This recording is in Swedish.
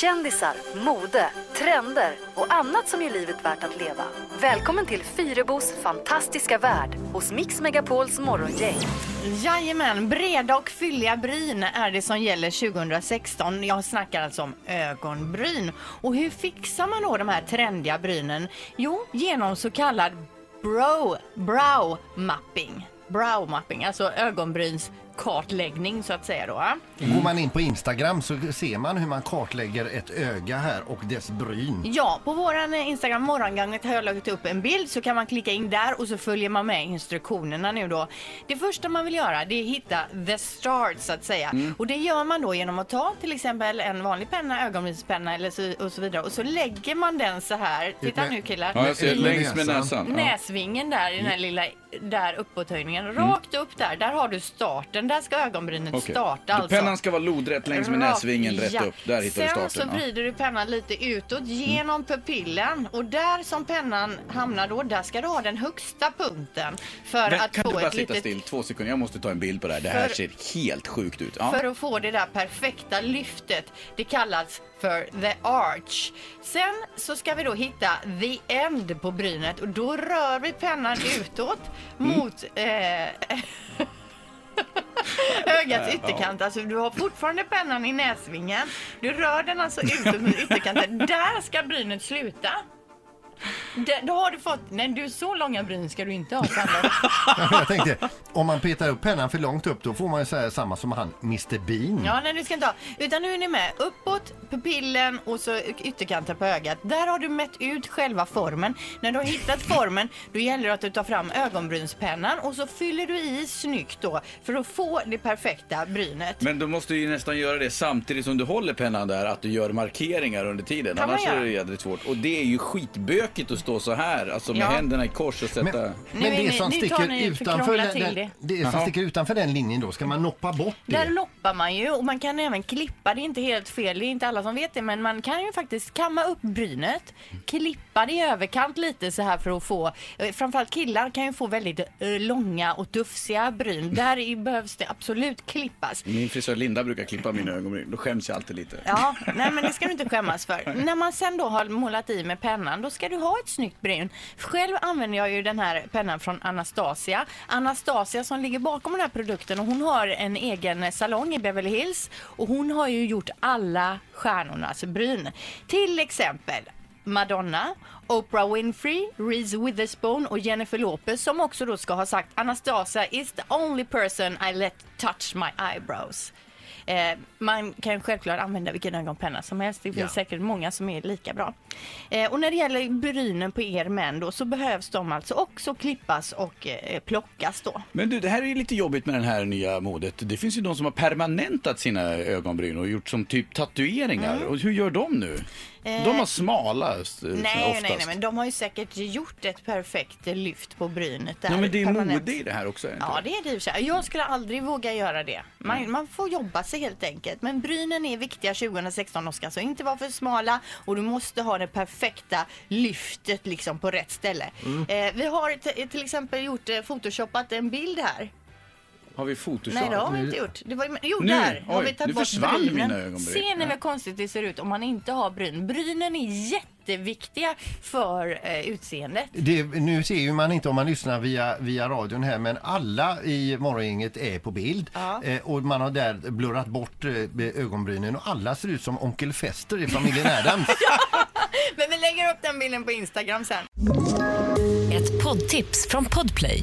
Kändisar, mode, trender och annat som gör livet värt att leva. Välkommen till Fyrebos fantastiska värld hos Mix Megapols morgongäng. Jajamän, breda och fylliga bryn är det som gäller 2016. Jag snackar alltså om ögonbryn. Och hur fixar man då de här trendiga brynen? Jo, genom så kallad brow, brow mapping. Brow mapping, alltså ögonbrynskartläggning så att säga då. va? Går man in på Instagram så ser man hur man kartlägger ett öga här och dess bryn. Ja, på våran eh, Instagram morgongänget har jag lagt upp en bild så kan man klicka in där och så följer man med instruktionerna nu då. Det första man vill göra det är att hitta the start så att säga. Och det gör man då genom att ta till exempel en vanlig penna, ögonbrynspenna eller så, och så vidare och så lägger man den så här. Titta nu killar. Ja, jag ser längs med näsan. Näsvingen där i den här lilla där uppåthöjningen. Rakt upp där, där har du starten. Där ska ögonbrynet Okej. starta alltså. Pennan ska vara lodrätt längs med Rakt- näsvingen, rätt ja. upp. Där hittar du Sen starten. så ja. Mm. vrider du pennan lite utåt genom pupillen och där som pennan hamnar då, där ska du ha den högsta punkten för Men, att kan få du bara ett sitta litet still två sekunder? Jag måste ta en bild på det här. Det här För- ser helt sjukt ut. Ja. för att få det där perfekta lyftet. Det kallas för the arch. Sen så ska vi då hitta the end på brynet och då rör vi pennan utåt Mm. mot eh, ögats ytterkant. Alltså du har fortfarande pennan i näsvingen. Du rör den alltså utåt mot ytterkanten. Där ska brynet sluta. Det, då har du fått... Nej, du så långa bryn ska du inte ha, Sandra. Jag tänkte, om man petar upp pennan för långt upp då får man ju säga samma som han Mr Bean. Ja, nej du ska inte ha. Utan nu är ni med. Uppåt, pupillen och så ytterkanten på ögat. Där har du mätt ut själva formen. När du har hittat formen, då gäller det att du tar fram ögonbrynspennan och så fyller du i snyggt då för att få det perfekta brynet. Men du måste ju nästan göra det samtidigt som du håller pennan där, att du gör markeringar under tiden. Kan man Annars är det jädrigt svårt. Och det är ju skitbökigt att stå så här, alltså med Ja. händerna i kors och sätta... Men, Nu men är det ni- som nu tar sticker ni utanför den, till den, det. som Jaha. sticker utanför den linjen då, ska man noppa bort Där det? loppar man ju och man kan även klippa. Det är inte helt fel, det är inte alla som vet det, men man kan ju faktiskt kamma upp brynet, klippa det i överkant lite så här för att få, eh, framförallt killar kan ju få väldigt eh, långa och tufsiga bryn. Där i- behövs det absolut klippas. Min frisör Linda brukar klippa mina ögonbryn, då skäms jag alltid lite. Ja, nej men det ska du inte skämmas för. När man sen då har målat i med pennan, då ska du ha ett snyggt brun. Själv använder jag ju den här pennan från Anastasia. Anastasia som ligger bakom den här produkten och hon har en egen salong i Beverly Hills och hon har ju gjort alla stjärnornas alltså bryn. Till exempel Madonna, Oprah Winfrey, Reese Witherspoon och Jennifer Lopez som också då ska ha sagt Anastasia is the only person I let touch my eyebrows. Eh, man kan självklart använda vilken ögonpenna som helst. Det finns Ja. säkert många som är lika bra. Eh, och när det gäller brynen på er män då så behövs de alltså också klippas och eh, plockas då. Men du, det här är ju lite jobbigt med det här nya modet. Det finns ju de som har permanentat sina ögonbryn och gjort som typ tatueringar. Mm. Och hur gör de nu? De har smala eh, Nej, oftast. nej, nej, men de har ju säkert gjort ett perfekt lyft på brynet där. Ja, men det är permanent. mode i det här också. är det inte Ja, det? är det i och för sig. Jag skulle aldrig våga göra det. Man, man får jobba sig helt enkelt. Men brynen är viktiga 2016. De ska alltså inte vara för smala och du måste ha det perfekta lyftet liksom på rätt ställe. Eh, vi har till exempel gjort eh, photoshopat en bild här. Har vi photoshop? Nej, det har vi inte gjort. Det var, jo, Nu, där har oj, vi tagit nu bort försvann brynen. mina ögonbryn. Ser ni Ja. vad konstigt det ser ut om man inte har bryn? Brynen är jätteviktiga för eh, utseendet. Det, nu ser ju man inte om man lyssnar via, via radion här men alla i morgongänget är på bild Ja. eh, och man har där blurrat bort eh, ögonbrynen och alla ser ut som onkel Fester i familjen Adams. Men vi lägger upp den bilden på Instagram sen. Ett poddtips från Podplay.